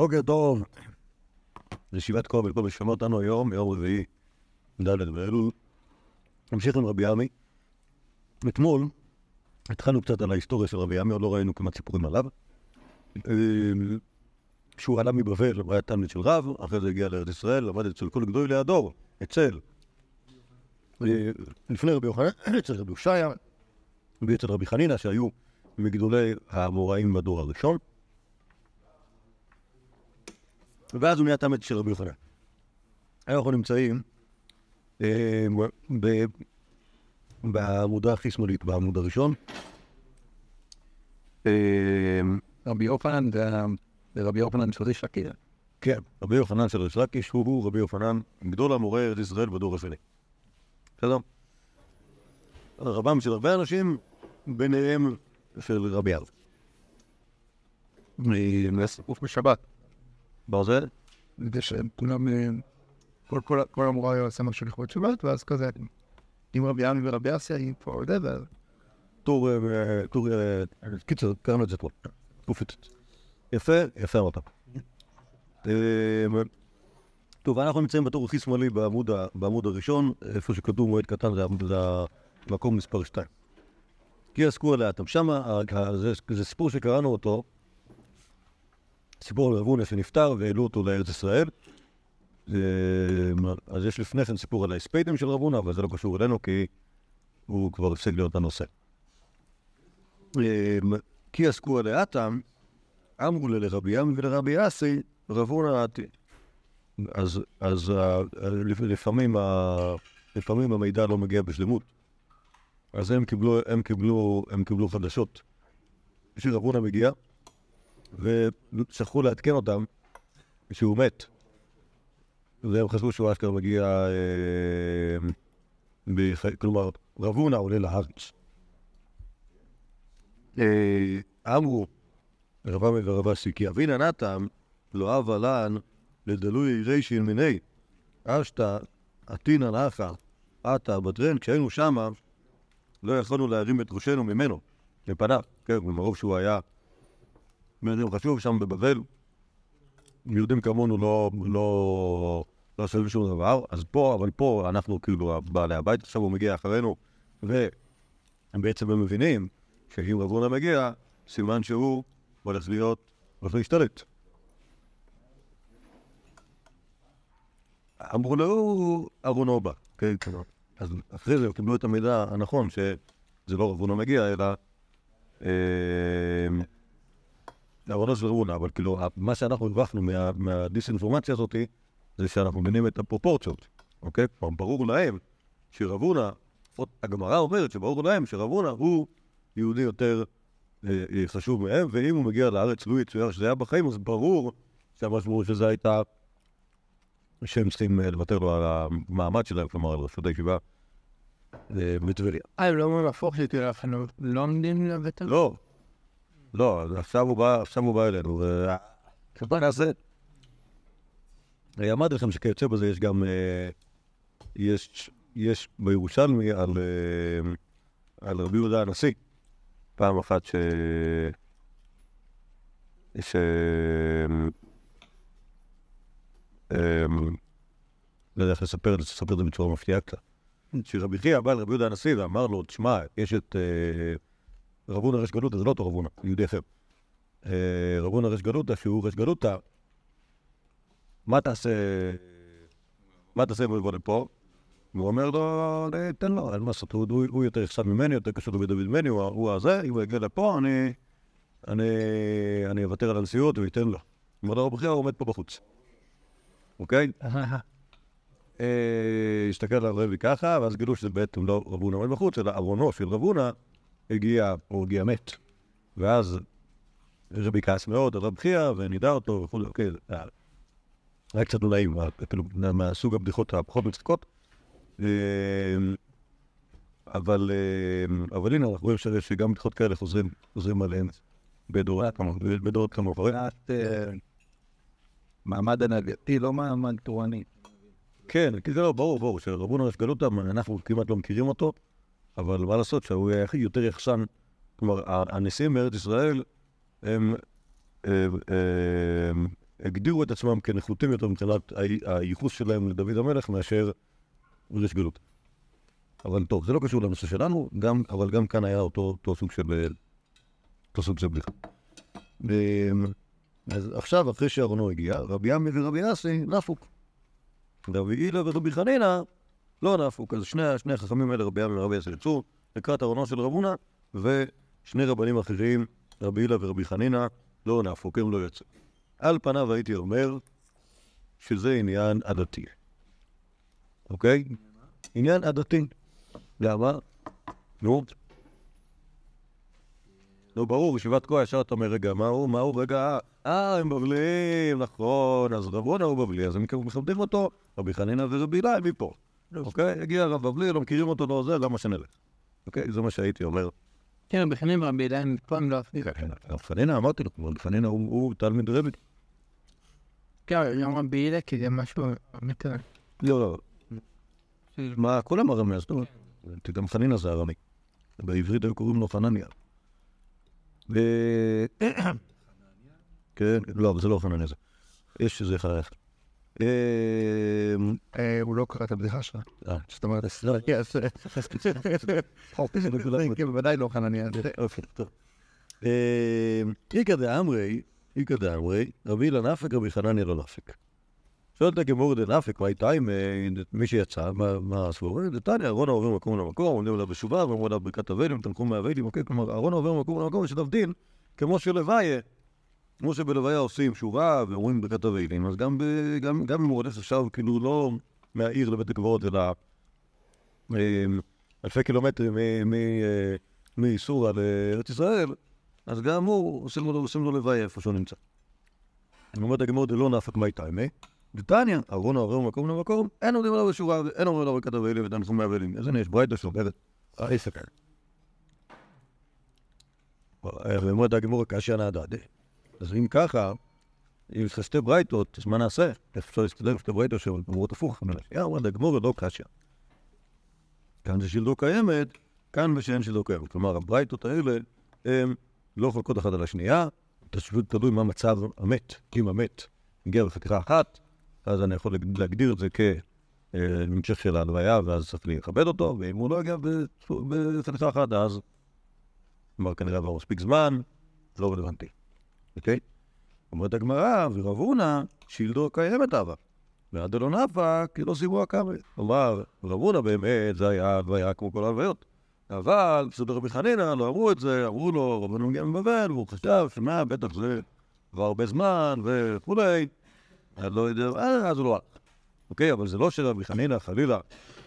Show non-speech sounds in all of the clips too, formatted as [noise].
בוקר טוב. ישיבת כובד, כל מי ששמע אותנו היום, יום רביעי, ד' באלול. נמשיך עם רבי עמי. אתמול התחלנו קצת על ההיסטוריה של רבי עמי, עוד לא ראינו כמעט סיפורים עליו. אה, שהוא עלה מבבל, הוא היה תלמיד של רב, אחרי זה הגיע לארץ ישראל, למד אצל כל גדולי הדור, אצל. אה, לפני רבי יוחנן, [coughs] אצל רבי הושעיה, ואצל רבי חנינא, שהיו מגדולי האמוראים בדור הראשון. ואז הוא נהיה תלמיד של רבי יוחנן. היום אנחנו נמצאים אה, בעמודה הכי שמאלית, בעמוד הראשון. אה, רבי יוחנן זה- זה רבי יוחנן של ריש לקיש. כן, רבי יוחנן של ריש לקיש הוא רבי יוחנן, גדול המורה ארץ ישראל בדור השני. בסדר? רבם של הרבה אנשים, ביניהם של רבי אב. סיפוף בשבת. ברזל? זה שהם כולם, אה, כל- כל- כל המורה היה עושה משהו לכבוד שבת, ואז כזה, עם רבי עמי ורבי אסיה, עם פה whatever. טור, אה, טור, אה, קיצר, קראנו את זה אתמול. פופית. יפה, יפה אמרת. טוב, אנחנו נמצאים בטור הכי שמאלי בעמוד, בעמוד הראשון, איפה שכתוב מועד קטן זה המקום מספר 2. כי עסקו עליה אתם שמה, זה, זה סיפור שקראנו אותו, סיפור על רבונה שנפטר והעלו אותו לארץ ישראל. אה, אז יש לפני כן סיפור על ההספדים של רבונה, אבל זה לא קשור אלינו כי הוא כבר הפסיק להיות הנושא. אה, כי עסקו עליה אתם, אמרו לרבי ים ולרבי אסי, רבונה עתי. אז, אז ה- לפ- לפעמים, לפעמים המידע לא מגיע בשלמות. אז הם קיבלו, הם קיבלו, הם קיבלו חדשות. שרבונה מגיע, ושכחו לעדכן אותם שהוא מת. והם חשבו שהוא אשכרה מגיע, אה. כלומר, רבונה עולה לארץ. אה, אמרו, רבם ורב אסי, כי אבינה נתם לא אבה לן לדלוי רישין מיני, אשתא עתינא נחה, עתה בטרן, כשהיינו שמה, לא יכולנו להרים את ראשנו ממנו, מפניו, כן, מרוב שהוא היה בן חשוב שם בבבל, יהודים כמונו לא, לא, לא עשו שום דבר, אז פה, אבל פה אנחנו כאילו בעלי הבית, עכשיו הוא מגיע אחרינו, והם בעצם הם מבינים שאם רבונה מגיע, סימן שהוא הולך להיות, הולך להשתלט. אמרו לו, ארונו בא, כן, כן. אז אחרי זה קיבלו את המידע הנכון, שזה לא רבונה מגיע, אלא ארונו של רבונה, אבל כאילו, מה שאנחנו הרווחנו מה- מהדיסאינפורמציה הזאת, זה שאנחנו מבינים את הפרופורציות, אוקיי? כלומר, ברור להם שרבונה, לפחות הגמרא אומרת שברור להם שרבונה הוא יהודי יותר אה, אה, חשוב מהם, ואם הוא מגיע לארץ, לו יצויר שזה היה בחיים, אז ברור שהמשמעות של זה הייתה שהם צריכים אה, לוותר לו על המעמד שלהם, כלומר, על רשות הישיבה אה, בטבריה. אה, הם לא אומרים הפוך לא עומדים הזה. לא, לא, עכשיו הוא בא, עכשיו הוא בא אלינו, ו... נעשה? אני אמרתי לכם שכיוצא בזה יש גם, אה, יש, יש בירושלמי על, אה, על רבי יהודה הנשיא, פעם אחת ש... ש... אה, לא יודע איך לספר את זה, לספר את זה בצורה מפתיעה קצת. שרבי חייא בא לרבי יהודה הנשיא ואמר לו, תשמע, יש את אה, רבונה רש גלותא, זה לא אותו רבונה, יהודי אחר. אה, רבונה רש גלותא, שהוא רש גלותא, מה תעשה, מה תעשה אם הוא יבוא לפה? והוא אומר לו, "אה, תן לו, אין מה לעשות, הוא- יותר יחסד ממני, יותר קשור לדוד ממני, הוא הזה, אם הוא יגיע לפה, אני אוותר על הנשיאות ואתן לו. חייא, הוא עומד פה בחוץ. אוקיי? אה, הסתכל על רבי ככה, ואז גילו שזה בעצם לא רבונה עומד בחוץ, אלא ארונו של רבונה הגיע, הוא הגיע מת. ואז רבי כעס מאוד על רבי חייא, ונידע אותו וכו', אוקיי, אה, היה קצת לא נעים, כאילו, מהסוג הבדיחות הפחות מצחיקות. אה, אבל, אה, אבל הנה, אנחנו רואים שגם בדיחות כאלה חוזרים, חוזרים עליהן בדורות כמוך, אה, מעמד הנהגתי, לא מעמד תורני. כן, כי זה לא, ברור, ברור, שרבונה רש גלותא, אנחנו כמעט לא מכירים אותו, אבל מה לעשות שהוא היה יותר יחסן, כלומר, הנשיאים בארץ ישראל הם, הם, הם, הגדירו את עצמם כנחותים יותר מבחינת הייחוס שלהם לדוד המלך מאשר ריש גלות. אבל טוב, זה לא קשור לנושא שלנו, גם, אבל גם כאן היה אותו, אותו סוג של... אה, אותו סוג של בדיחה. אמ, אז עכשיו, אחרי שאהרונו הגיע, רבי עמי ורבי אסי נפוק. רבי הילה ורבי חנינא לא נפוק. אז שני, שני החכמים האלה, רבי עמי ורבי אסי, יצאו לקראת אהרונו של רב הונא, ושני רבנים אחרים, רבי הילה ורבי חנינא, לא נפוק, הם לא יצאו. על פניו הייתי אומר שזה עניין עדתי. אוקיי? עניין עדתי. למה? נו. נו, ברור, ישיבת כה ישר אתה אומר, רגע, מה הוא, מה הוא, רגע, אה, הם בבלים, נכון, אז רב הוא בבלי, אז הם מכבדים אותו, רבי חנינא ורבי הילה הם מפה. אוקיי? הגיע רב בבלי, לא מכירים אותו, לא זה, למה שנלך? אוקיי? זה מה שהייתי אומר. כן, בכנים רבי עדיין פעם לא עשיתי. רב חנינא, אמרתי לו, רב חנינא הוא תלמיד רבי. כן, גם רבי הילה, כי זה משהו. לא, לא. מה, כולם ארמי, אז טוב. גם חנינא זה ארמי. בעברית היו קוראים לו חנניה. ו... [coughs] כן, לא, אבל זה לא חנניה זה. יש איזה אחד. אמ, אה, הוא לא קרא את הבדיחה שלך. אה, זאת אומרת, כן, בוודאי לא חנניה. אוקיי, טוב. אמ, איכא דאמרי, איכא דאמרי, רבי אילן נפק, רבי חנניה לא נפק. שואלת הגמור דנפק, מה איתה עם אה, מי שיצא, מה- עשו? דתניא, אהרונה עובר ממקום למקום, עומדים עליו בשובה, ואומרים עליו ברכת אבלים, תנחום מאבלים, אוקיי? כלומר, אהרונה עובר ממקום למקום, יש עליו דין, כמו שלוויה, כמו שבלוויה עושים שורה ואומרים ברכת אבלים, אז גם ב- גם- גם אם הוא הולך עכשיו, כאילו, לא מהעיר לבית הקברות, אלא אה, אלפי קילומטרים מ- מ- אה, מסורה לארץ ישראל, אז גם הוא, עושים לו, עושים לו לוויה איפה שהוא נמצא. אני אומר את הגמור דלא נפק מי תיימי, דתניא, אהרון עובר ממקום למקום, אין עומדים עליו בשורה, אין אומרים עליו ברכת אבלים ותנחומי אבלים. אז הנה, יש ברייתא שאומרת, אה, ספר. ואומרת הגמור קשיא נעדה. אז אם ככה, אם יש לך שתי ברייתות, אז מה נעשה? אפשר להסתדר עם שתי ברייתות שאומרות הפוך? יא, אומרת הגמור לא קשיא. כאן זה שלדו קיימת, כאן ושאין שלדו קיימת. כלומר, הברייתות האלה הן לא חולקות אחת על השנייה, פשוט תלוי מה מצב המת. אם המת הגיע בחתיכה אחת, אז אני יכול להג- להגדיר את זה כהמשך של ההלוויה, ואז צריך לכבד אותו, ואם הוא לא הגיע בחתיכה אחת, אז כלומר, כנראה עבר מספיק זמן, לא רלוונטי, אוקיי? אומרת הגמרא, ורב הונא, שילדו קיימת אבא. ועד דלא נפק, כי לא סיימו הקאמרי. כלומר, רב הונא באמת, זה היה הלוויה כמו כל ההלוויות. אבל בסדר רבי חנינא לא אמרו את זה, אמרו לו, רבנו מגיע מבבל, והוא חשב שמה, בטח זה כבר הרבה זמן וכולי, אז לא יודע, אה, אז הוא לא הלך. אוקיי, אבל זה לא שרבי חנינא חלילה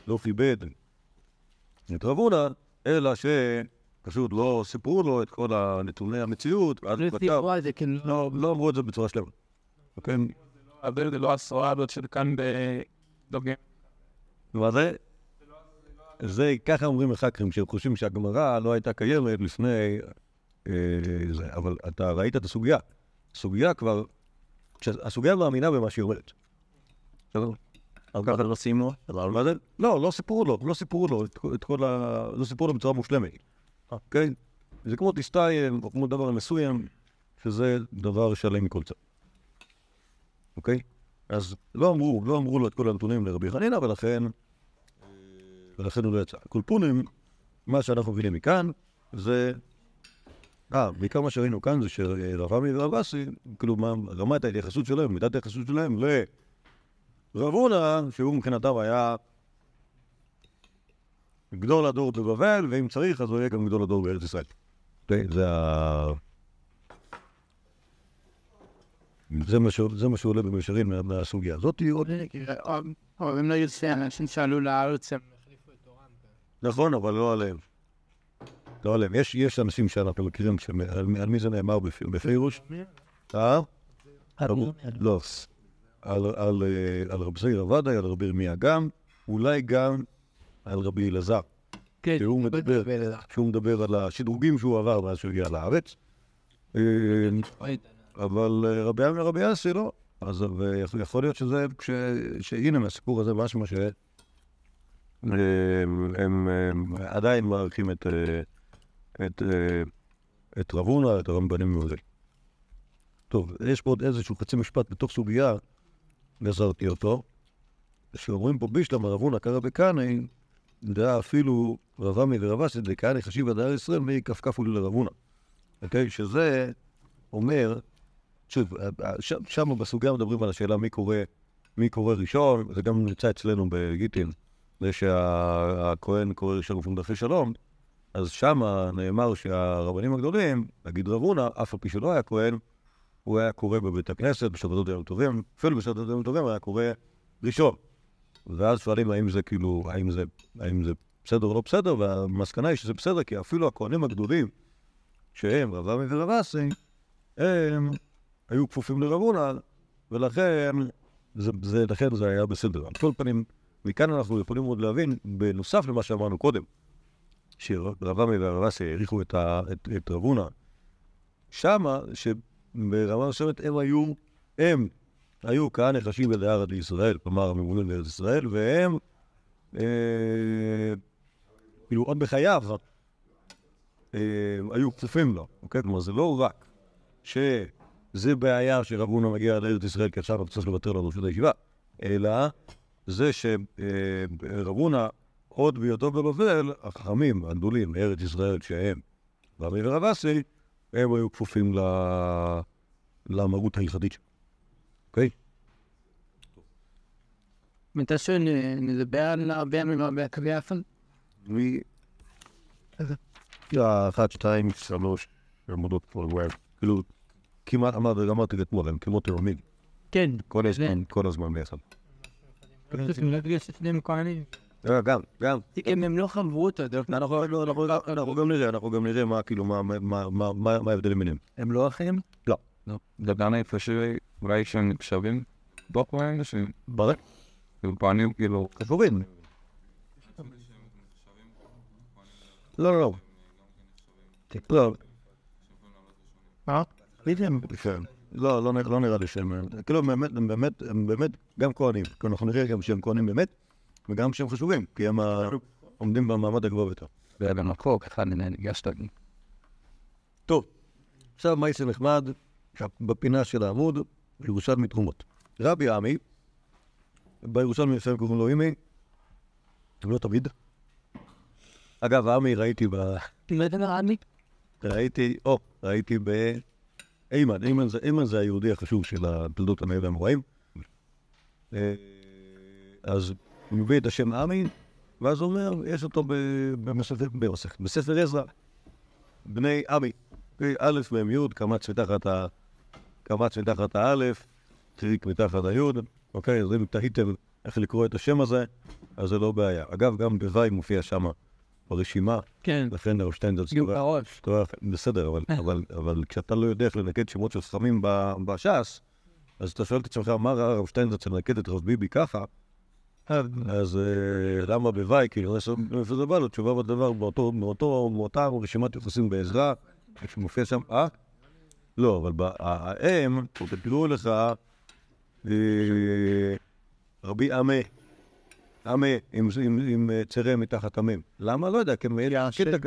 לא כיבד את רב הונא, אלא שפשוט לא סיפרו לו את כל הנתוני המציאות, ואז הוא כתב, כאילו, לא, לא אמרו את זה בצורה שלמה. אוקיי, אבל זה לא הסוהר הזאת של כאן בדוגים. מה זה? זה, ככה אומרים הח"כים, שהם חושבים שהגמרא לא הייתה קיימת לפני אה, זה, אבל אתה ראית את הסוגיה. הסוגיה כבר, הסוגיה מאמינה במה שהיא אומרת. בסדר? אבל ככה לא סיימו, אבל מה זה? לא, לא סיפרו לו, לא סיפרו לו את כל ה... לא סיפרו לו בצורה מושלמת, אוקיי? זה כמו תסתיים, או כמו דבר מסוים, שזה דבר שלם מכל צד. אוקיי? אז לא אמרו, לא אמרו לו את כל הנתונים לרבי חנינא, ולכן, ולכן הוא לא יצא. קולפונים, מה שאנחנו מבינים מכאן, זה... אה, בעיקר מה שראינו כאן זה שרב עמי ורב אסי, כאילו, מה, רמת ההתייחסות שלהם, מידת ההתייחסות שלהם לרב הונא, שהוא מבחינתם היה גדול הדור בבבל, ואם צריך, אז הוא יהיה גם גדול הדור בארץ ישראל. זה, זה ה... זה מה, ש... זה מה שעולה במישרין מה- מהסוגיה הזאת. עוד... אבל אם לא יוצא, אנשים שעלו לארץ, הם החליפו את תורם. נכון, אבל לא עליהם. לא עליהם. יש, יש אנשים שאנחנו מכירים, על מי זה נאמר בפ- בפירוש? אה? לא. על, על, אה, על רבי זעיר עבדאי, על רבי ירמיה גם, אולי גם על רבי אלעזר, כן, שהוא מדבר, שהוא מדבר על השדרוגים שהוא עבר מאז שהוא הגיע לארץ. אה, אבל אה, רבי עמי ורבי אסי לא. אז אה, יכול- להיות שזה, שהנה מהסיפור הזה משמע ש... הם, הם, הם עדיין מעריכים את, את, את רב הונא, את הרמב"נים וזה. טוב, יש פה עוד איזשהו חצי משפט בתוך סוגיה, גזרתי אותו, שאומרים פה בישלמה רבונה קרא בקנאי, דעה אפילו רב עמי ורב אסי דקאני חשיב עד הר ישראל מי כפכפו לרבונה. אוקיי? שזה אומר, שוב, ש- שם בסוגיה מדברים על השאלה מי קורא, מי קורא ראשון, זה גם נמצא אצלנו בגיטין, זה שהכהן קורא ראשון ומפונדחי שלום, אז שם נאמר שהרבנים הגדולים, נגיד רב הונא, אף על פי שלא היה כהן, הוא היה קורא בבית הכנסת, בשבתות יום טובים, אפילו בשבתות יום טובים היה קורא ראשון. ואז שואלים האם זה כאילו, האם זה, האם זה בסדר או לא בסדר, והמסקנה היא שזה בסדר, כי אפילו הכהנים הגדולים, שהם רב עמי ורב אסי, הם היו כפופים לרב הונא, ולכן זה, זה, לכן זה היה בסדר. על כל פנים, מכאן אנחנו יכולים עוד להבין, בנוסף למה שאמרנו קודם, שרב עמי ורב אסי העריכו את, את, את רב הונא, שמה, שברמה מסוימת הם היו, הם היו כהנא חשים בדהרת לישראל, כלומר הממונים לארץ ישראל, והם, אה, כאילו עוד בחייו, אה, היו כפופים לו, אוקיי? כלומר זה לא רק שזה בעיה שרב הונא מגיע לארץ ישראל כי עכשיו צריך לוותר לו על ראשות הישיבה, אלא זה שרב הונא, עוד בהיותו בבבל, החכמים הגדולים מארץ ישראל שהם רבי ורב אסי, הם היו כפופים למרות ההלכתית שלו, אוקיי? מתי שנדבר על הרבה ימים והרבה קריאה יפה? מי... איזה? אחת, שתיים, שלוש, עמודות פה, וואו. כאילו, כמעט אמרתי, אמרתי אתמול, הם כמו תאומים. כן. כל. הזמן, כל הזמן ביחד. ששניהם כהנים. אה, גם, גם. הם לא חברו אותו, אנחנו לא, גם- נראה, אנחנו גם נראה מה, כאילו, מה- ההבדלים ביניהם. הם לא אחים? לא. זה גם איפה שאולי שהם נחשבים בוחרים, שהם ברק, פועלים כאילו, חשובים. לא, לא, לא. לא, מה? לא, לא, נראה לי שהם... כאילו, הם באמת, הם באמת, הם באמת גם כהנים. כאילו, אנחנו נראה גם שהם כהנים באמת, וגם שהם חשובים, כי הם עומדים במעמד הגבוה ביותר. ובמקור ככה ניגשת. טוב, עכשיו מייסר נחמד, בפינה של העמוד, ירושלמי תרומות. רבי עמי, בירושלמי לפעמים קוראים לו אימי, לא תמיד. אגב, עמי ראיתי ב... ראיתי, או, ראיתי ב... איימן, איימן זה, איימן זה היהודי החשוב של התולדות הנאה והאמוראים. אה, אז הוא מביא את השם עמי, ואז הוא אומר, יש אותו במסכת, בספר עזרא, בני עמי. א' מ' י'. קמץ מתחת האלף, חיריק מתחת היוד, אוקיי, אז אם תהיתם איך לקרוא את השם הזה, אז זה לא בעיה. אגב, גם בבי מופיע שם ברשימה, כן. לכן הרב שטיינזלץ גם קורא- בסדר, אבל, אבל, אבל כשאתה לא יודע איך לנקד שמות של חכמים ב- בש"ס, אז אתה שואל את עצמך, מה ראה הרב שטיינזלץ לנקד את רב ביבי ככה, אז אה, למה בוואי, אז מאיפה זה בא לו? תשובה בדבר, מאותה רשימת יחסים בעזרה, שמופיע שם, אה? לא, אבל האם, תקראו לך, אה, רבי עמי, עמי, עם, אה, צרה מתחת עמים. למה? לא יודע, כי הם- קטע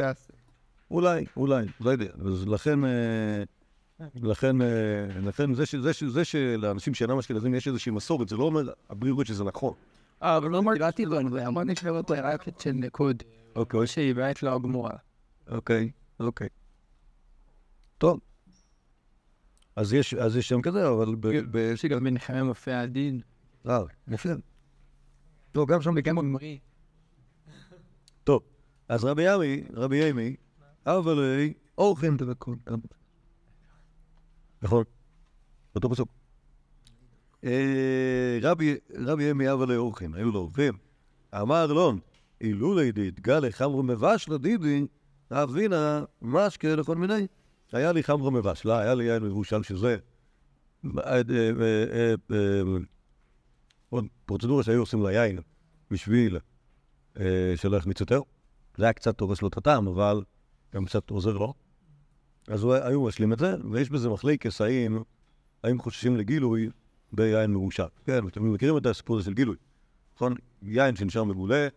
אולי, אולי, לא יודע. אז לכן, אה, לכן, אה, לכן זה, ש- זה, ש- זה שלאנשים שאינם אשכנזים יש איזושהי מסורת, זה לא אומר הבריאות שזה נכון. אה, אבל לא מרגיעתי לו, אני אמרתי שלא רק של ניקוד. אוקיי, שהיא באמת לא גמורה. אוקיי, אוקיי. טוב. אז יש, אז יש שם כזה, אבל ב... ב- יש לי גם בנחמיה מופיע הדין. אה, יפה. טוב, גם שם וגם עמרי. טוב, אז רבי ימי, רבי ימי, אבל אה, אורחן דבקון. נכון, אותו פסוק. אה, רבי ימי אבל אורחן, היו לו אורחים. אמר לון, אילולי דתגלה לחמרו מבשלה דידי, אבינה משקה לכל מיני. היה לי חמרו מבשלה, היה לי יין מבושל שזה אה, אה, אה, עוד פרוצדורה שהיו עושים ליין בשביל שלא יחמיץ יותר. זה היה קצת הורס לו את הטעם, אבל גם קצת עוזר לו. אז היו משלים את זה, ויש בזה מחלקס האם, האם חוששים לגילוי ביין מרושע. כן, אתם מכירים את הסיפור הזה של גילוי. נכון? יין שנשאר מגולה,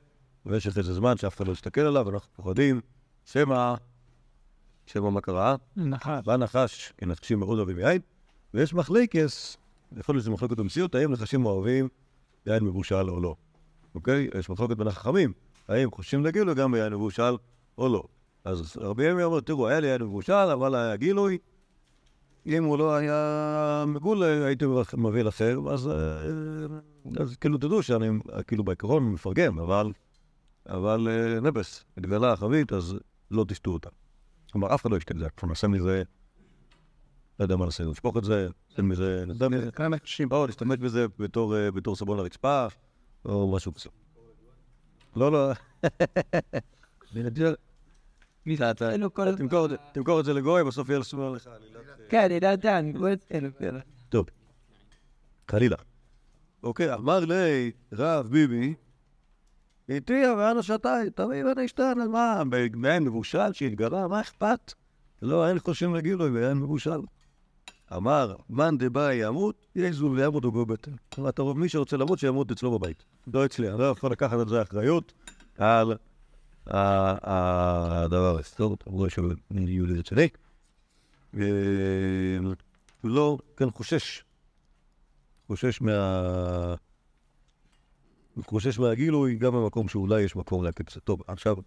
במשך איזה זמן שאף אחד לא יסתכל עליו, אנחנו פוחדים, שמא, שמא מה קרה? נחש. בא נחש, כי נחשים מאוד אוהבים יין, ויש מחלקס, יכול להיות שזה מחלוקת במציאות, האם נחשים אוהבים יין מבושל או לא. אוקיי? יש מחלוקת בין החכמים, האם חוששים לגילוי גם ביין מבושל או לא. אז רבי ימי אומר, תראו, היה לי יין מבושל, אבל היה גילוי. אם הוא לא היה מגול, הייתי מביא לכם, אז, אה, אז כאילו תדעו שאני כאילו בעיקרון מפרגם, אבל, אבל אה, נבס, התגלה החבית, אז לא תשתו אותה. כלומר, אף אחד לא ישתה את זה, אנחנו נעשה מזה, לא יודע מה נעשה, נשפוך את זה, נעשה מזה, נעשה מזה, כמה אנשים. או נשתמש בזה בתור, אה, בתור סבון לרצפה, או משהו כזה. לא, לא. [laughs] כל... תמכור את זה- לגוי, בסוף יהיה לסומר לך עלילת... כן, אני לא יודע, אני לא אצלנו. טוב, חלילה. אוקיי, אמר לי רב ביבי, איתי ואנו שתיים, תמיד אני אשתן, מה, בעין מבושל שהתגלה, מה אכפת? לא, אין חושבים לגילוי בעין מבושל. אמר, מאן דבאי ימות, יזול וימות וגו בטן. כלומר, אתה מי שרוצה למות, שימות אצלו בבית. לא אצלי, אני לא יכול לקחת את זה אחריות על הדבר הזה. טוב, שיהיו לי רציני. אה, לא, כן, חושש. חושש מה... חושש מהגילוי, גם במקום שאולי יש מקום זה. טוב, עכשיו,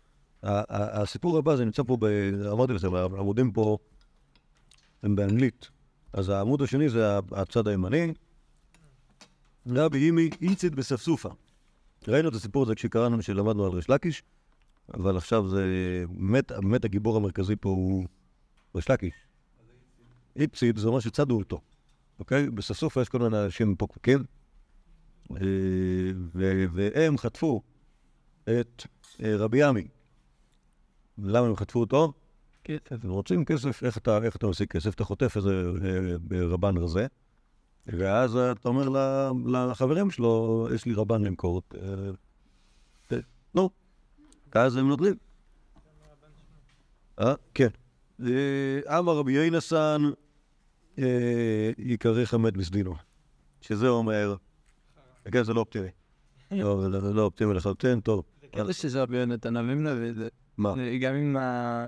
הסיפור הבא, זה נמצא פה, ב... אמרתי לכם, העמודים פה הם באנגלית. אז העמוד השני זה הצד הימני. רבי הימי איציד בספסופה. ראינו את הסיפור הזה כשקראנו, כשלמדנו על ריש לקיש, אבל עכשיו זה באמת, באמת הגיבור המרכזי פה הוא ריש לקיש. איפסיד זה אומר שצדו אותו, אוקיי? בססופה יש כל מיני אנשים אה, ו- והם חטפו את אה, רבי עמי. למה הם חטפו אותו? כסף. הם רוצים כסף, איך אתה, איך אתה עושה כסף? אתה חוטף איזה אה, רבן רזה, ואז אתה אומר לחברים שלו, יש לי רבן למכור, אה, אה, נו, ואז הם נוטלים. אה? כן. אה, אמר רבי יוינסן, אה, יקרך המת בסדינו. שזה אומר, כן, זה לא אופטימי. [laughs] לא, זה לא- לא אופטימי לחלוטין, טוב. כזה שזה רבי יונתן, אביב נביא, זה מה? זה גם עם ה...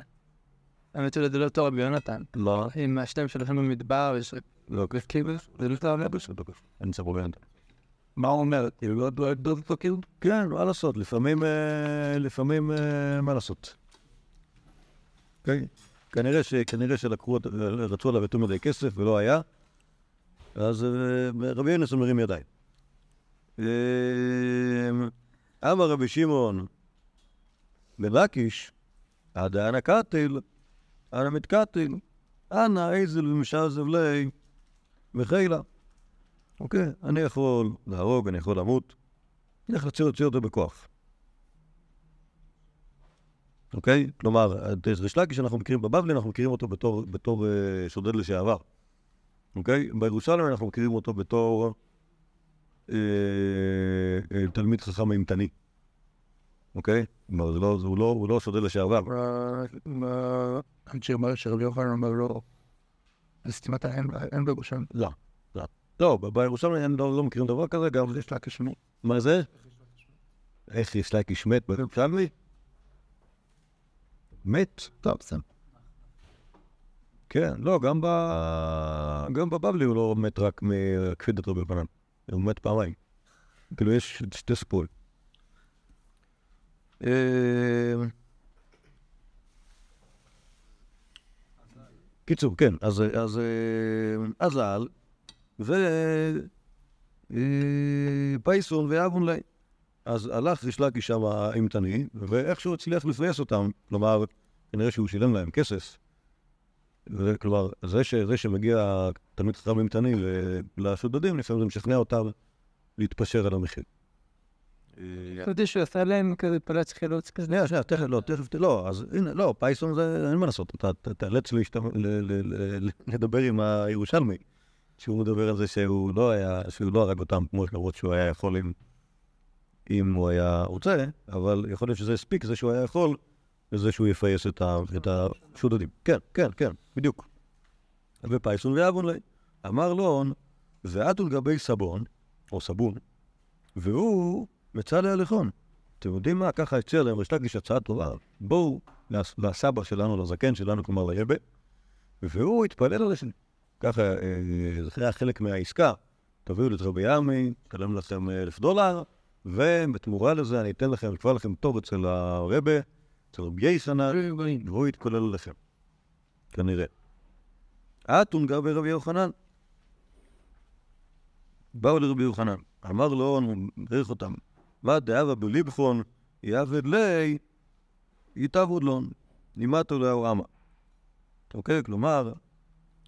האמת שזה לא אותו רבי יונתן. לא, עם השתיים שלכם במדבר, יש... לא, כאילו, זה לא אותו רבי בסדר, אין סבובנט. מה הוא אומר? כאילו, לא אותו כאילו? כן, מה לעשות, לפעמים, אה, לפעמים, אה, מה לעשות. כן, כנראה שלקחו, רצו עליו יותר מדי כסף ולא היה, אז אה, רבי יונסון מרים ידיים. אה, אמר רבי שמעון בן לקיש, עד אנא קטיל, אנא מתקטיל, אנא איזל ומשעזב לי וחילה. אוקיי, אני יכול להרוג, אני יכול למות, איך להוציא אותו בכוח. אוקיי? כלומר, את ריש לקיש שאנחנו מכירים בבבלי, אנחנו מכירים אותו בתור, בתור אה, שודד לשעבר. אוקיי? בירושלים אנחנו מכירים אותו בתור תלמיד חכם אימתני. אוקיי? לא, הוא, לא, הוא לא שודד לשעבר. אנשי אומר שרבי יוחנן אומר לו, זה סתימת אין בירושלים. לא, לא. לא, ב- בירושלים אני לא, לא מכירים דבר כזה, גם... יש לה כשמות. מה זה? איך יש לקיש מת בירושלמי? מת? טוב, בסדר. כן, לא, גם, בבבלי הוא לא מת רק מכפידת רבי יוחנן, הוא מת פעמיים. כאילו, יש שתי סיפורים. אה, קיצור, כן, אז, אז, אה, אזל, ו... אה, פייסון ואבון לי. אז הלך ריש לקיש שם האימתני, ואיכשהו הצליח לפייס אותם, כלומר, כנראה שהוא שילם להם כסף. זה, כלומר, זה, ש, זה שמגיע תלמיד חכם אימתני לשודדים, לפעמים זה משכנע אותם להתפשר על המחיר. חשבתי שהוא עשה להם כזה פלט חילוץ כזה. שנייה, שנייה, תכף, לא, תכף, לא, אז הנה, לא, פייסון זה, אין מה לעשות, אתה ל- לדבר עם הירושלמי, שהוא מדבר על זה שהוא לא היה, שהוא לא הרג אותם כמו למרות שהוא היה יכול אם הוא היה רוצה, אבל יכול להיות שזה הספיק, זה שהוא היה יכול, וזה שהוא יפייס את, את השודדים. כן, כן, כן, בדיוק. ופייסון ואבון לי. אמר לון, ועטו לגבי סבון, או סבון, והוא מצא להליכון. אתם יודעים מה? ככה הציע להם ריש לקיש הצעה טובה. בואו לס- לסבא שלנו, לזקן שלנו, כלומר ליבה, והוא התפלל על השני. ככה, אה, זה היה חלק מהעסקה. תביאו את רבי ירמי, אשלם לכם אלף דולר, ובתמורה לזה אני אתן לכם, אקבע לכם תור אצל הרבה, אצל רבי יסנן, והוא יתכולל לכם. כנראה. אתון גר ברבי יוחנן. באו לרבי יוחנן, אמר לו, הוא מברך אותם, מה דאבה בליבכון יעבד לי, יתעבוד לון, נימטו לאו אמה. אוקיי? כלומר,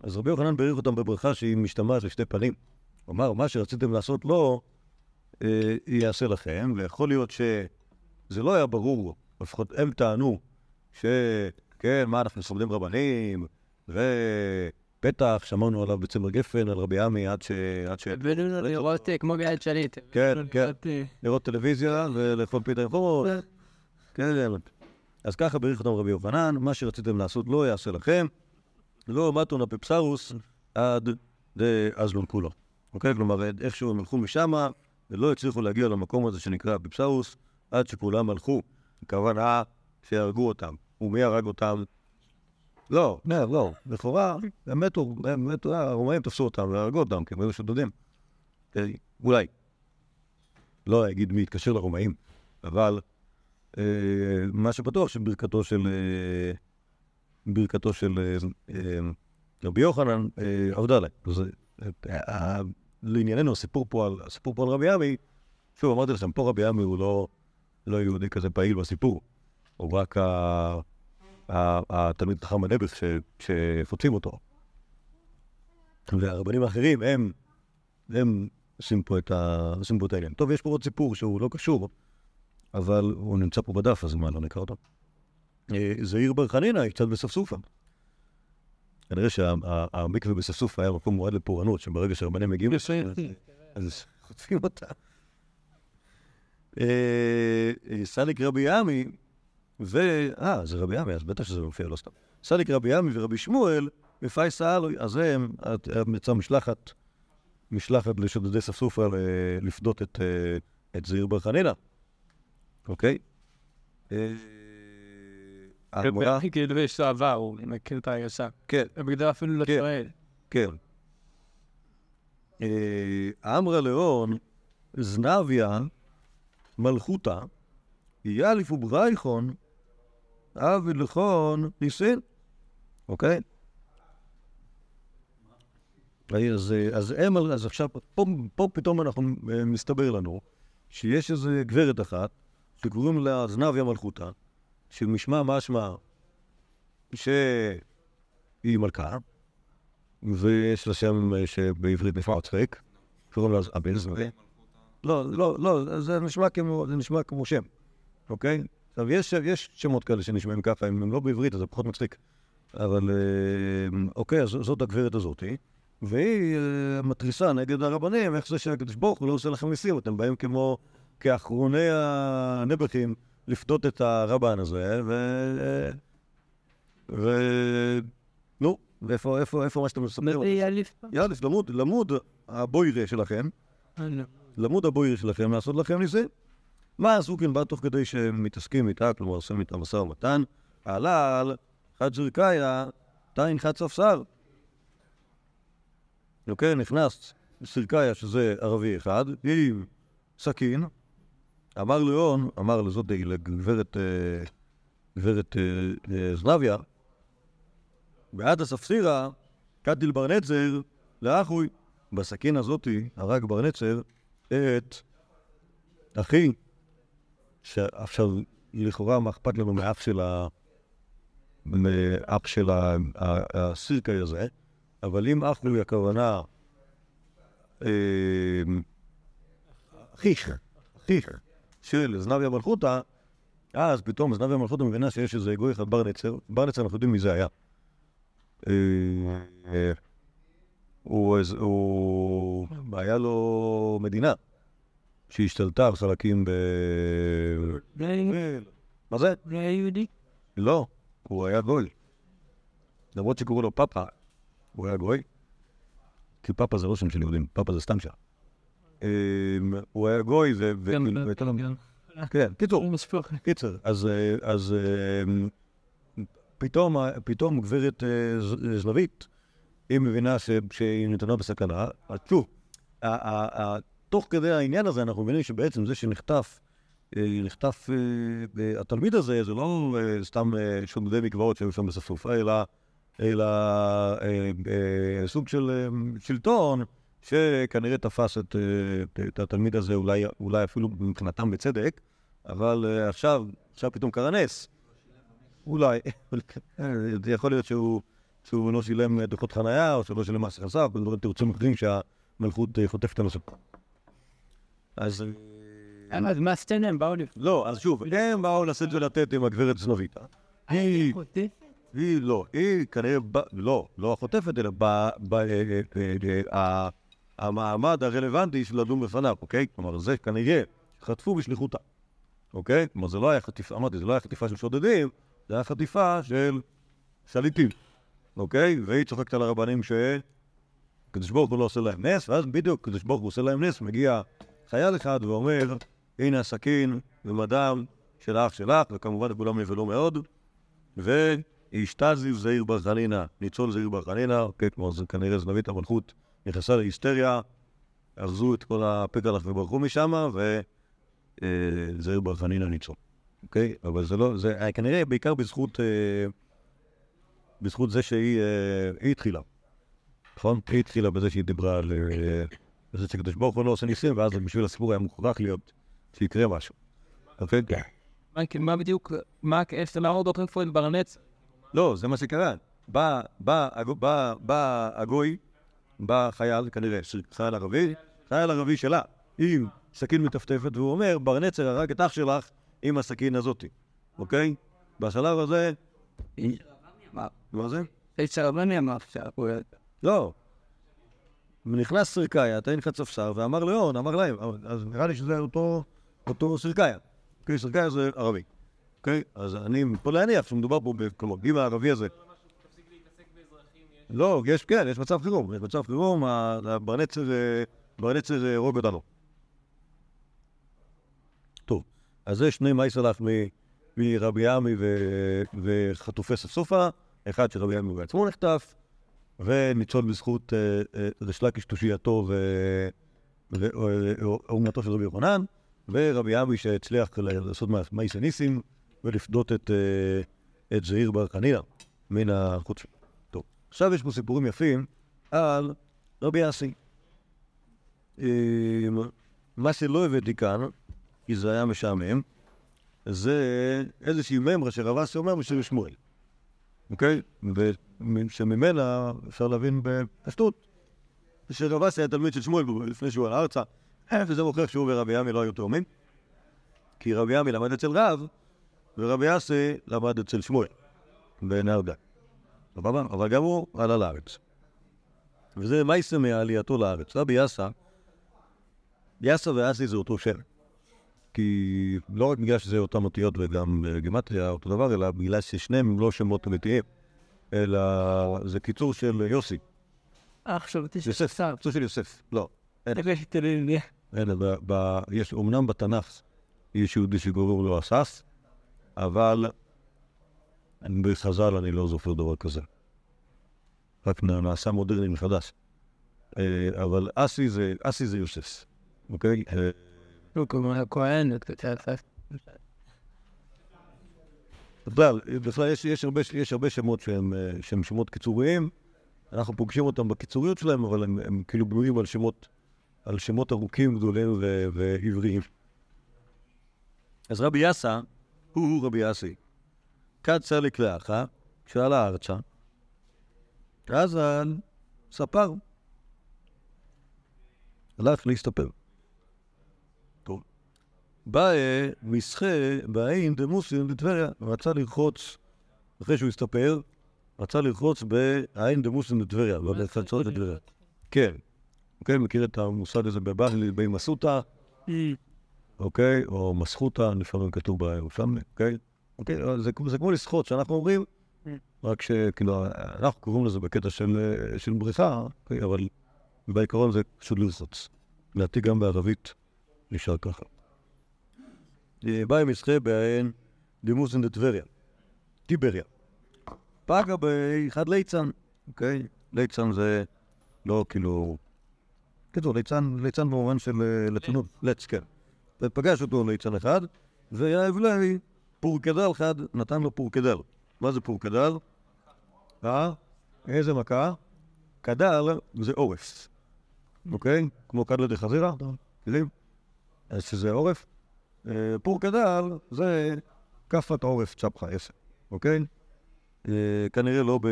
אז רבי יוחנן בירך אותם בברכה שהיא משתמעת לשתי פנים. הוא אמר, מה שרציתם לעשות לו, אה, יעשה לכם, ויכול להיות שזה לא היה ברור, לפחות הם טענו, שכן, מה, אנחנו סומדים רבנים, ובטח שמענו עליו בצמר גפן, על רבי עמי, עד ש... עד ש... הבאנו לראות כמו גלעד שליט. כן, כן. לראות, טלוויזיה ולאכול פיתה עם חומות. כן, אז ככה בירך אותם רבי יוחנן, מה שרציתם לעשות לא יעשה לכם, לא מתון אפפסרוס עד דאזלון כולו. אוקיי? כלומר, איכשהו הם הלכו משם ולא הצליחו להגיע למקום הזה שנקרא אפפסרוס, עד שכולם הלכו. הכוונה שהרגו אותם. ומי הרג אותם? לא, לא, לא. לכאורה, הם מתו, הם מתו, הרומאים תפסו אותם והרגו אותם, כי הם היו שודדים. אה, אולי. לא אגיד מי התקשר לרומאים, אבל אה, מה שבטוח שברכתו של אה, ברכתו של רבי יוחנן עבדה אה, לענייננו, הסיפור פה על רבי עמי, שוב, אמרתי לכם, פה רבי עמי הוא לא, לא יהודי כזה פעיל בסיפור, הוא רק התלמיד חכם הנעבך ש- שפוצים אותו. והרבנים האחרים, הם, הם עושים פה את העניין. טוב, יש פה עוד סיפור שהוא לא קשור, אבל הוא נמצא פה בדף, אז מה, לא נקרא אותו? אה, זעיר בר חנינא, היא קצת בספסופה. כנראה שהמקווה בספסופה היה מקום מועד לפורענות, שברגע שהרבנים מגיעים אז חוטפים אותה. אה, אה, סליק רבי עמי, ו... אה, זה רבי עמי, אז בטח שזה מופיע, לא סתם. סליק רבי עמי ורבי שמואל, מפאי סאלוי, אז הם, יצאה משלחת, משלחת לשודדי ספסופה לפדות את, אה, את זעיר בר חנינא, אוקיי? הגמרא- כאילו יש לו עבר, הוא מכיר את ההרגשה. כן, ובגלל אפילו לא כן. שואל. כן. אמרה לאון, זנביה מלכותה, יאליף וברייכון, עבד לכון ניסין. אוקיי? אז, אז הם, אז עכשיו, פה, פה פתאום אנחנו, אה, מסתבר לנו שיש איזו גברת אחת שקוראים לה זנביה מלכותה, שמשמע משמע שהיא מלכה, ויש לה שם אה, שבעברית נשמע מצחיק, קוראים לה אבן. לא, לא, לא, זה נשמע כמו, זה נשמע כמו שם, אוקיי? עכשיו, יש, יש שמות כאלה שנשמעים ככה, אם הם לא בעברית, אז זה פחות מצחיק. אבל אה, אוקיי, אז זאת הגברת הזאתי, והיא אה, מתריסה נגד הרבנים, איך זה שהקדוש ברוך הוא לא עושה לכם ניסים, אתם באים כמו כאחרוני הנעבכים לפדות את הרבן הזה, ו... ו... נו, ואיפה איפה, איפה מה שאתם מספרים? יאללה, למוד, למוד הבוירה שלכם. למוד הבוירה שלכם לעשות לכם ניסים. מה עשו כן בא תוך כדי שהם מתעסקים איתה, כלומר עושים איתה משא ומתן, עלל, חד זרקאיה, תין חד ספסר. אוקיי, נכנס סרקאיה, שזה ערבי אחד, עם סכין, אמר לאון, אמר לזאת, לגברת אה, גברת אה, אה, זנביה, בעד הספסירה, קטיל בר נצר, לאחוי. בסכין הזאתי הרג בר נצר את אחי, שעכשיו לכאורה מה אכפת לנו מאף של ה... מאף של הסירקאי הזה, אבל אם אחוי הכוונה אה, אחיך, אחיך של זנביה מלכותא, אז פתאום זנביה מלכותא מבינה שיש איזה גוי אחד בר נצר, בר נצר אנחנו יודעים מי זה היה. הוא, הוא, היה לו מדינה שהשתלטה על חלקים ב... מה זה? לא היה יהודי? לא, הוא היה גוי. למרות שקראו לו פאפה, הוא היה גוי. כי פאפה זה לא שם של יהודים, פאפה זה סתם שם. אמ, הוא היה גוי ו... ו- לא- גם- כן, קיצור, הוא. קיצר, אז, אה, אה, פתאום, גברת אה, ז- זנבית היא מבינה ש- שהיא נתונה בסכנה, אז שוב, תוך כדי העניין הזה אנחנו מבינים שבעצם זה שנחטף, אה, נחטף אה, התלמיד הזה, זה לא אה, סתם שומדי מקוואות שהיו שם בספסופה, אלא, אלא סוג של שלטון שכנראה תפס את, את התלמיד הזה, אולי, אולי אפילו מבחינתם בצדק, אבל עכשיו, עכשיו פתאום קרה נס. אולי, [laughs] יכול להיות שהוא, שהוא לא שילם אה, דוחות חנייה, או שלא שילם מס הכנסה, כל דברים תירוצים אחרים שהמלכות אה, חוטפת על הסוף. אז... אה, אז מה הסצנה? הם באו לפני. לא, אז שוב, הם באו לשאת ולתת עם הגברת זנוביטה. היא, היא לא, היא כנראה, ב- לא, לא החוטפת, אלא ב- ב- המעמד הרלוונטי של לדון בפניו, אוקיי? כלומר, זה כנראה חטפו בשליחותה, אוקיי? כלומר, זה לא היה חטיפה, אמרתי, זה לא היה חטיפה של שודדים, זה היה חטיפה של שליטים, אוקיי? והיא צוחקת על הרבנים שקדוש ברוך הוא לא עושה להם נס, ואז בדיוק קדוש ברוך הוא עושה להם נס, מגיע חייל אחד ואומר, הנה הסכין ומדם של האח שלך, וכמובן כולם נבהלו מאוד, ואשתזיו זעיר בר חנינא, ניצול זעיר בר חנינא, אוקיי, כלומר זה כנראה זנבית המלכות נכנסה להיסטריה, ארזו את כל הפקלח וברחו משם, וזעיר בר חנינא ניצול, אוקיי? אבל זה לא, זה היה כנראה בעיקר בזכות, אה, בזכות זה שהיא אה, התחילה, נכון? היא התחילה בזה שהיא דיברה על אה, זה שקדוש ברוך הוא לא עושה ניסים, ואז בשביל הסיפור היה מוכרח להיות שיקרה משהו. אוקיי? מה- מה בדיוק, מה הקשר? למה עוד איפה את ברנץ? לא, זה מה שקרה. בא, בא, הגו- בא, בא הגוי, בא חייל, כנראה, חייל ערבי, חייל ערבי שלה, עם סכין מטפטפת, והוא אומר, בר נצר הרג את אח שלך עם הסכין הזאתי, אוקיי? בשלב הזה... מה זה? סרבני אמר שהפועל. לא. נכנס סרקאיה, תן לך צפסר, ואמר לאון, אמר להם, אז נראה לי שזה אותו, אותו סרקאיה. אוקיי, סרקאיה זה ערבי. אוקיי? אז אני פה להניח שמדובר פה, כלומר, אם הערבי הזה... לא, יש, כן, יש מצב חירום. יש מצב חירום, ה- הברנצר, אה, ברנצר אה, הרוג אותנו. טוב, אז זה שני מייסלח מרבי עמי וחטופי ספסופה, אחד שרבי עמי בעצמו נחטף, וניצול בזכות אה, אה, ריש לקיש תושייתו ואומנתו של רבי יוחנן, ורבי עמי שהצליח לעשות מע- מעשה ניסים ולפדות את, אה, זעיר בר חנינא מן החוץ. טוב, עכשיו יש פה סיפורים יפים על רבי אסי. אה, מה שלא הבאתי כאן, כי זה היה משעמם, זה איזושהי ממרה שרב אסי אומר בשביל שמואל. אוקיי? ושממנה אפשר להבין בפשטות שרב אסי היה תלמיד של שמואל לפני שהוא עלה ארצה, וזה מוכיח שהוא ורבי עמי לא היו תאומים, כי רבי עמי למד אצל רב, ורבי אסי למד אצל שמואל, בנהר. סבבה? אבל גם הוא עלה לארץ. וזה מייסה מעלייתו לארץ. רבי יאסה, יאסה ואסי זה אותו שם. כי לא רק בגלל שזה אותם אותיות וגם גימטריה אותו דבר, אלא בגלל ששניהם הם לא שמות אמיתיים, אלא זה קיצור של יוסי. אה, חשבתי יוסף. קיצור של יוסף. לא, אין, יש אומנם בתנ"ך יש יהודי שקוראים לו אסס, אבל בחז"ל אני לא זוכר דבר כזה. רק נעשה מודרני מחדש. אה, אבל אסי זה יוסף, אוקיי? הוא קוראים הכהן, בכלל, בכלל יש, יש, הרבה, יש הרבה שמות שהם, אה, שהם שמות קיצוריים, אנחנו פוגשים אותם בקיצוריות שלהם, אבל הם, הם כאילו בנויים על שמות, על שמות ארוכים, גדולים ו- ועבריים. אז רבי יאסה, הוא רבי יאסי, צליק לאחה, כשעלה ארצה, אז על ספר. הלך להסתפר. טוב. בא אה, מסחה בעין דמוסין בטבריה, רצה לרחוץ, אחרי שהוא הסתפר, רצה לרחוץ בעין דמוסין בטבריה, בחצות בטבריה. כן. אוקיי, מכיר את המושג הזה בבבלי, בי מסוטה, אוקיי? או מסחוטה, לפעמים כתוב בירושלמי, אוקיי? אוקיי, זה, כמו- לשחות, שאנחנו אומרים, רק שכאילו, אנחנו קוראים לזה בקטע של, של בריכה, אוקיי? אבל בעיקרון זה פשוט לרחוץ. לדעתי גם בערבית נשאר ככה. באי מסחה בעין דימוסין דטבריה, טיבריה. פגע באחד ליצן, אוקיי? ליצן זה לא כאילו... קיצור, ליצן, ליצן במובן של אה, ליצנות, לץ, כן. ופגש אותו ליצן אחד, ויבלי פורקדל אחד נתן לו פורקדל. מה זה פורקדל? אה? איזה מכה? קדל זה עורף, אוקיי? כמו קדלה דחזירה, יודעים? אז שזה עורף. אה, פורקדל זה כאפת עורף צ'פחה עשר, אוקיי? אה, כנראה לא ב...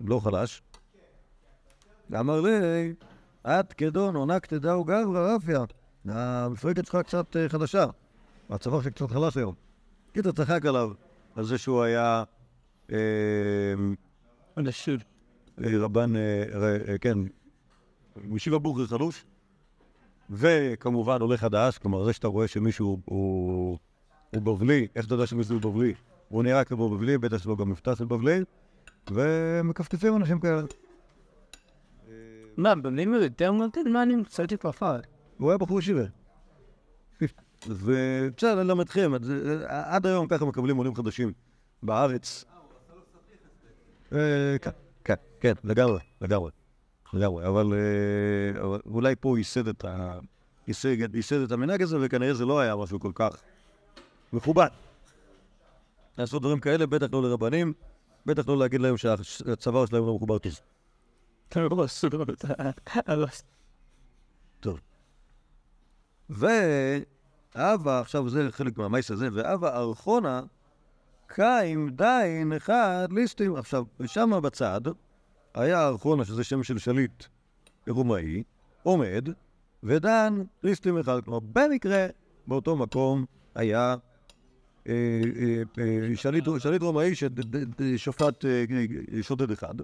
לא חלש. אמר לי, את כדון עונה כתדאו גברא רפיה. המפרקת שלך קצת אה, חדשה. הצבא שלך קצת חלש היום. קיצר צחק עליו על זה שהוא היה רבן, כן, משיבה בוכרי חלוש, וכמובן עולה חדש, כלומר זה שאתה רואה שמישהו הוא, הוא בבלי, איך אתה יודע שמישהו הוא בבלי? הוא נראה כמו בבלי, בטח יש לו גם מבטא של בבלי, ומכפתפים אנשים כאלה. מה, במילים יותר מותן? מה אני מצאתי פרפר? הוא היה בחור ישיבה. ובסדר, ללמדכם, את זה- עד היום ככה מקבלים עולים חדשים בארץ. אה, כן, כן, כן, לגמרי, לגמרי, לגמרי, אבל אה, אבל אולי פה הוא ייסד את ה... ייסד את המנהג הזה, וכנראה זה לא היה משהו כל כך מכובד. לעשות דברים כאלה, בטח לא לרבנים, בטח לא להגיד להם שהצוואר שלהם לא מחובר טוב. טוב. ואבא, עכשיו זה חלק מהמייס הזה, ואבא ארכונה קיים דין אחד ליסטים. עכשיו, שם בצד היה ארכונה, שזה שם של שליט רומאי, עומד, ודן ליסטים אחד. כלומר, במקרה, באותו מקום היה אה, אה, אה, שליט, רומאי ששפט אה, שודד אחד.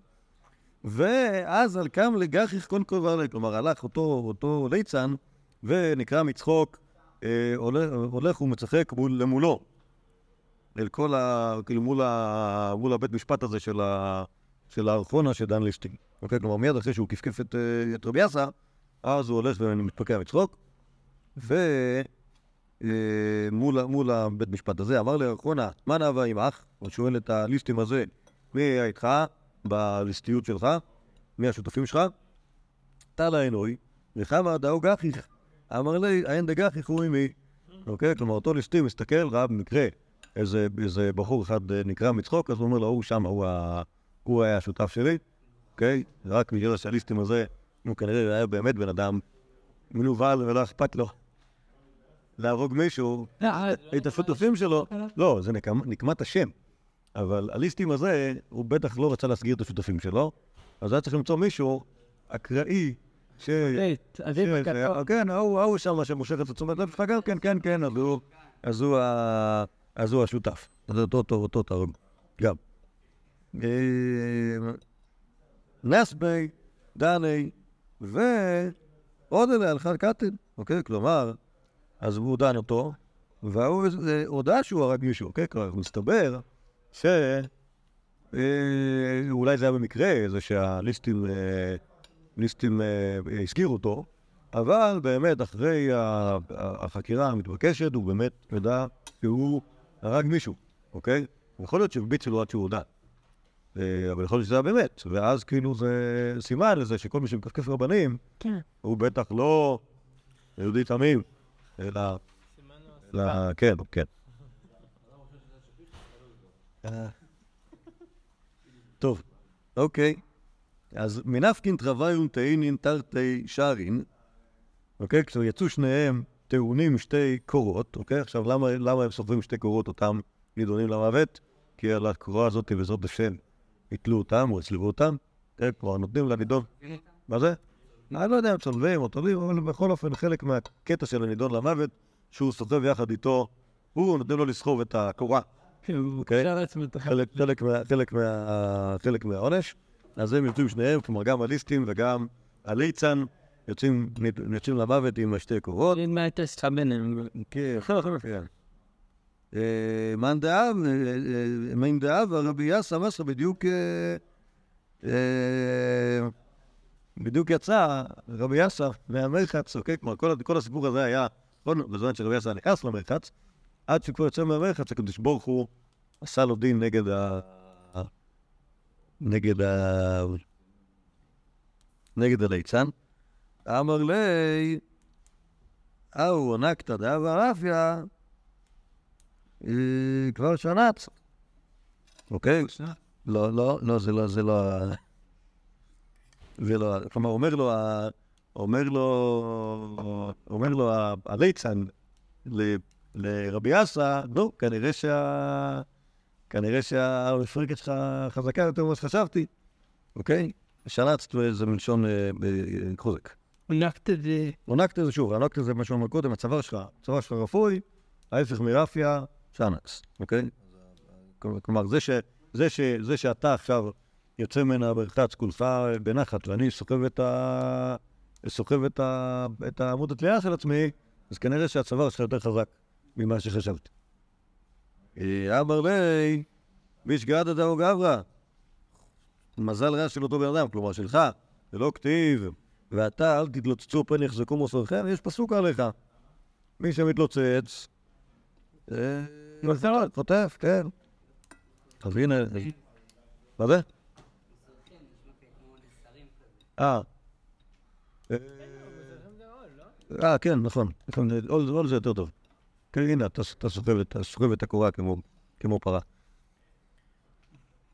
ואז על קם לגחיך כל קוברלה, כלומר הלך אותו, אותו ליצן ונקרא מצחוק, הולך, ומצחק מול, למולו, אל כל ה... כאילו מול הבית משפט הזה של, ה, של הארכונה של דן ליסטין. אוקיי, כלומר מיד אחרי שהוא כפכף את, אה, את רבי אסא, אז הוא הולך ומתפקע מצחוק, ומול מול הבית משפט הזה אמר לארכונה, מה נאווה עמך? הוא שואל את הליסטים הזה, מי היה איתך? בליסטיות שלך, מי השותפים שלך? תלה עינוי, וכמה דאו גחיך. אמר לי, אין דגחיך הוא עמי. אוקיי? כלומר, אותו ליסטי מסתכל, ראה במקרה איזה, איזה בחור אחד אה, נקרא מצחוק, אז הוא אומר לו, הוא שם, הוא, ה... הוא היה השותף שלי, אוקיי? רק בגלל שהליסטים הזה, הוא כנראה היה באמת בן אדם מנוול ולא אכפת לו להרוג מישהו, את השותפים שלו. לא, זה נקמ- נקמת השם. אבל הליסטים הזה, הוא בטח לא רצה להסגיר את השותפים שלו, אז היה צריך למצוא מישהו אקראי, ש... כן, ההוא שם שמושך את תשומת לב שלך גם כן, כן, כן, אז הוא- השותף. אז אותו, אותו, אותו תהרוג, גם. אה, נסבי, דני, ועוד אלה הלכה קטן, אוקיי? כלומר, אז הוא דן אותו, והוא הודה שהוא הרג מישהו, אוקיי? כלומר, מסתבר ש... אה, אולי זה היה במקרה, זה שהליסטים אה, ליסטים הזכירו אותו, אבל באמת אחרי החקירה המתבקשת, הוא באמת ידע שהוא הרג מישהו, אוקיי? יכול להיות שהרביצו לו עד שהוא הודה. אה, אבל יכול להיות שזה היה באמת, ואז כאילו זה סימן לזה שכל מי שמכפכף רבנים, כן. הוא בטח לא יהודי תמים, אלא... כן, כן. אה, טוב, אוקיי. אז מנפקין טרוויון תאינין תרתי שרין, אוקיי? כשיצאו שניהם טעונים שתי קורות, אוקיי? עכשיו, למה, למה הם סופרים שתי קורות אותם נידונים למוות? כי על הקורה הזאת בעזרת השם יתלו אותם או יצלבו אותם, כן? כלומר, נותנים לנידון. מה זה? אני לא יודע אם צולבים או תולים, אבל בכל אופן חלק מהקטע של הנידון למוות, שהוא סוחב יחד איתו, הוא נותן לו לסחוב את הקורה. הוא אוקיי. חלק, חלק, מה, חלק, מה, חלק מהעונש. אז הם יוצאים שניהם, כלומר גם הליסטים וגם הליצן, יוצאים, למוות עם שתי קורות. אין מה ביניהם. כן, כן. אה, מאן דאב, אה, אה, מאן דאב, רבי יאסא מסר בדיוק, בדיוק יצא רבי יאסא מהמרחץ, אוקיי? כלומר, כל, הסיפור הזה היה, בזמן שרבי יאסא נכנס למרחץ, עד שכבר יוצא מהמרחץ, הקדוש ברוך הוא עשה לו דין נגד, ה... נגד ה... נגד הליצן. אמר לי, אהו נקתא דאבה רפיה, אה, כבר שנץ. אוקיי? לא, לא, לא, זה לא, זה לא... זה לא... כלומר, אומר לו, אומר לו, אומר לו הליצן ל- לרבי אסא, נו, כנראה שה... כנראה שהמפרקת שלך חזקה יותר ממה שחשבתי, אוקיי? זה מלשון אה, ב- חוזק. נקת את זה. עונקת זה שוב, עונקת זה מה שאמרנו קודם, הצוואר שלך, הצוואר שלך רפוי, ההפך מרפיה, שנץ, אוקיי? כלומר, זה, ש, זה, ש, זה שאתה עכשיו יוצא מן הברכת כולך בנחת, ואני סוחב את, ה, סוחב את, ה, את העמוד התלייה של עצמי, אז כנראה שהצוואר שלך יותר חזק ממה שחשבתי. אה, אמר לי, בשגדת דאו גברא, מזל רע של אותו בן אדם, כלומר שלך, זה לא כתיב, ואתה אל תתלוצצו פן יחזקו מוסרכם, יש פסוק עליך. מי שמתלוצץ, אה. חוטף, כן. אז הנה, מה זה? אה. אה, כן, נכון. נכון, עול זה יותר טוב. כן, הנה, אתה סוחב את- הקורה כמו- פרה.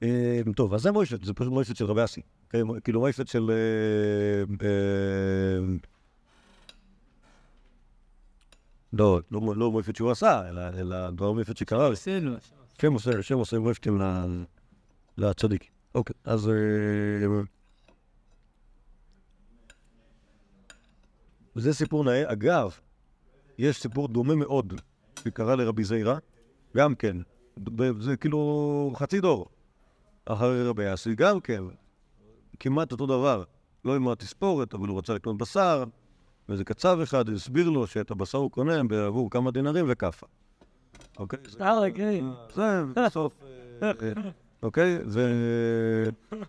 אה, טוב, אז זה מויפת, זה פשוט מויפת של רבי אסי. כן, כאילו מויפת של... אה, אה, לא, לא מו- לא מויפת שהוא עשה, אלא- אלא דבר מויפת שקרה. עשינו. שם עושה, שם עושה מויפתים ל- לצדיק. אוקיי, אז... אה, וזה סיפור נאה. אגב, יש סיפור דומה מאוד שקרה לרבי זיירה, גם כן. זה כאילו חצי דור אחרי רבי אסי, גם כן. כמעט אותו דבר. לא עם התספורת, אבל הוא רצה לקנות בשר, ואיזה קצב אחד הסביר לו שאת הבשר הוא קונה בעבור כמה דינרים וכאפה. אוקיי? זה- אה. זה בסוף... אה, אוקיי?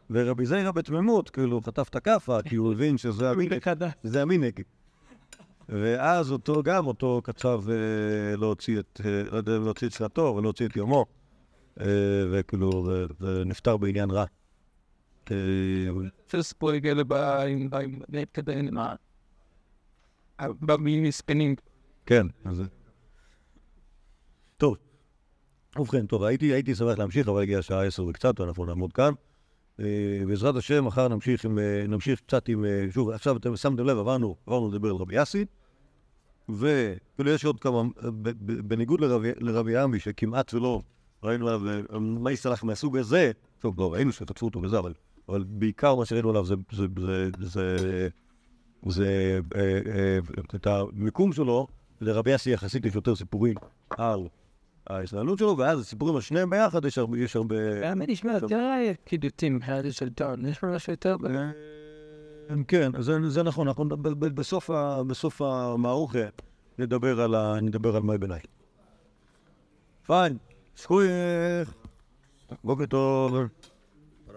ורבי זיירה בתמימות, כאילו, חטף את הכאפה, כי הוא הבין שזה המינק. זה המינק. ואז אותו, גם אותו קצב אה, להוציא את, לא יודע, להוציא את שנתו ולהוציא את יומו, וכאילו, זה- נפטר בעניין רע. אה, פרסט פרויג אלה באים, כדי מה? במיני ספינינג. כן, אז... טוב. ובכן, טוב, הייתי, הייתי שמח להמשיך, אבל הגיעה השעה עשר וקצת, ואנחנו נעמוד כאן. אה, בעזרת השם, מחר נמשיך, עם, אה, נמשיך קצת עם... אה, שוב, עכשיו אתם שמתם לב, עברנו, עברנו לדבר על רבי יאסי, וכאילו יש עוד כמה, בניגוד לרבי, עמי, שכמעט ולא ראינו עליו אה, מי סלח מהסוג הזה, טוב, לא, ראינו שתקפו אותו בזה, אבל, אבל בעיקר מה שראינו עליו זה, זה, זה, זה, זה אה, אה, את המיקום שלו, לרבי אסי יחסית יש יותר סיפורים על ההתנהלות שלו, ואז הסיפורים על שניהם ביחד יש הרבה... יש הרבה... האמת נשמע יותר קידוצים מבחינת השלטון. יש משהו יותר... אה, כן, זה, נכון, אנחנו בסוף, המערוכה נדבר על, מי ביניים. פיין, זכוייך, בוקר טוב.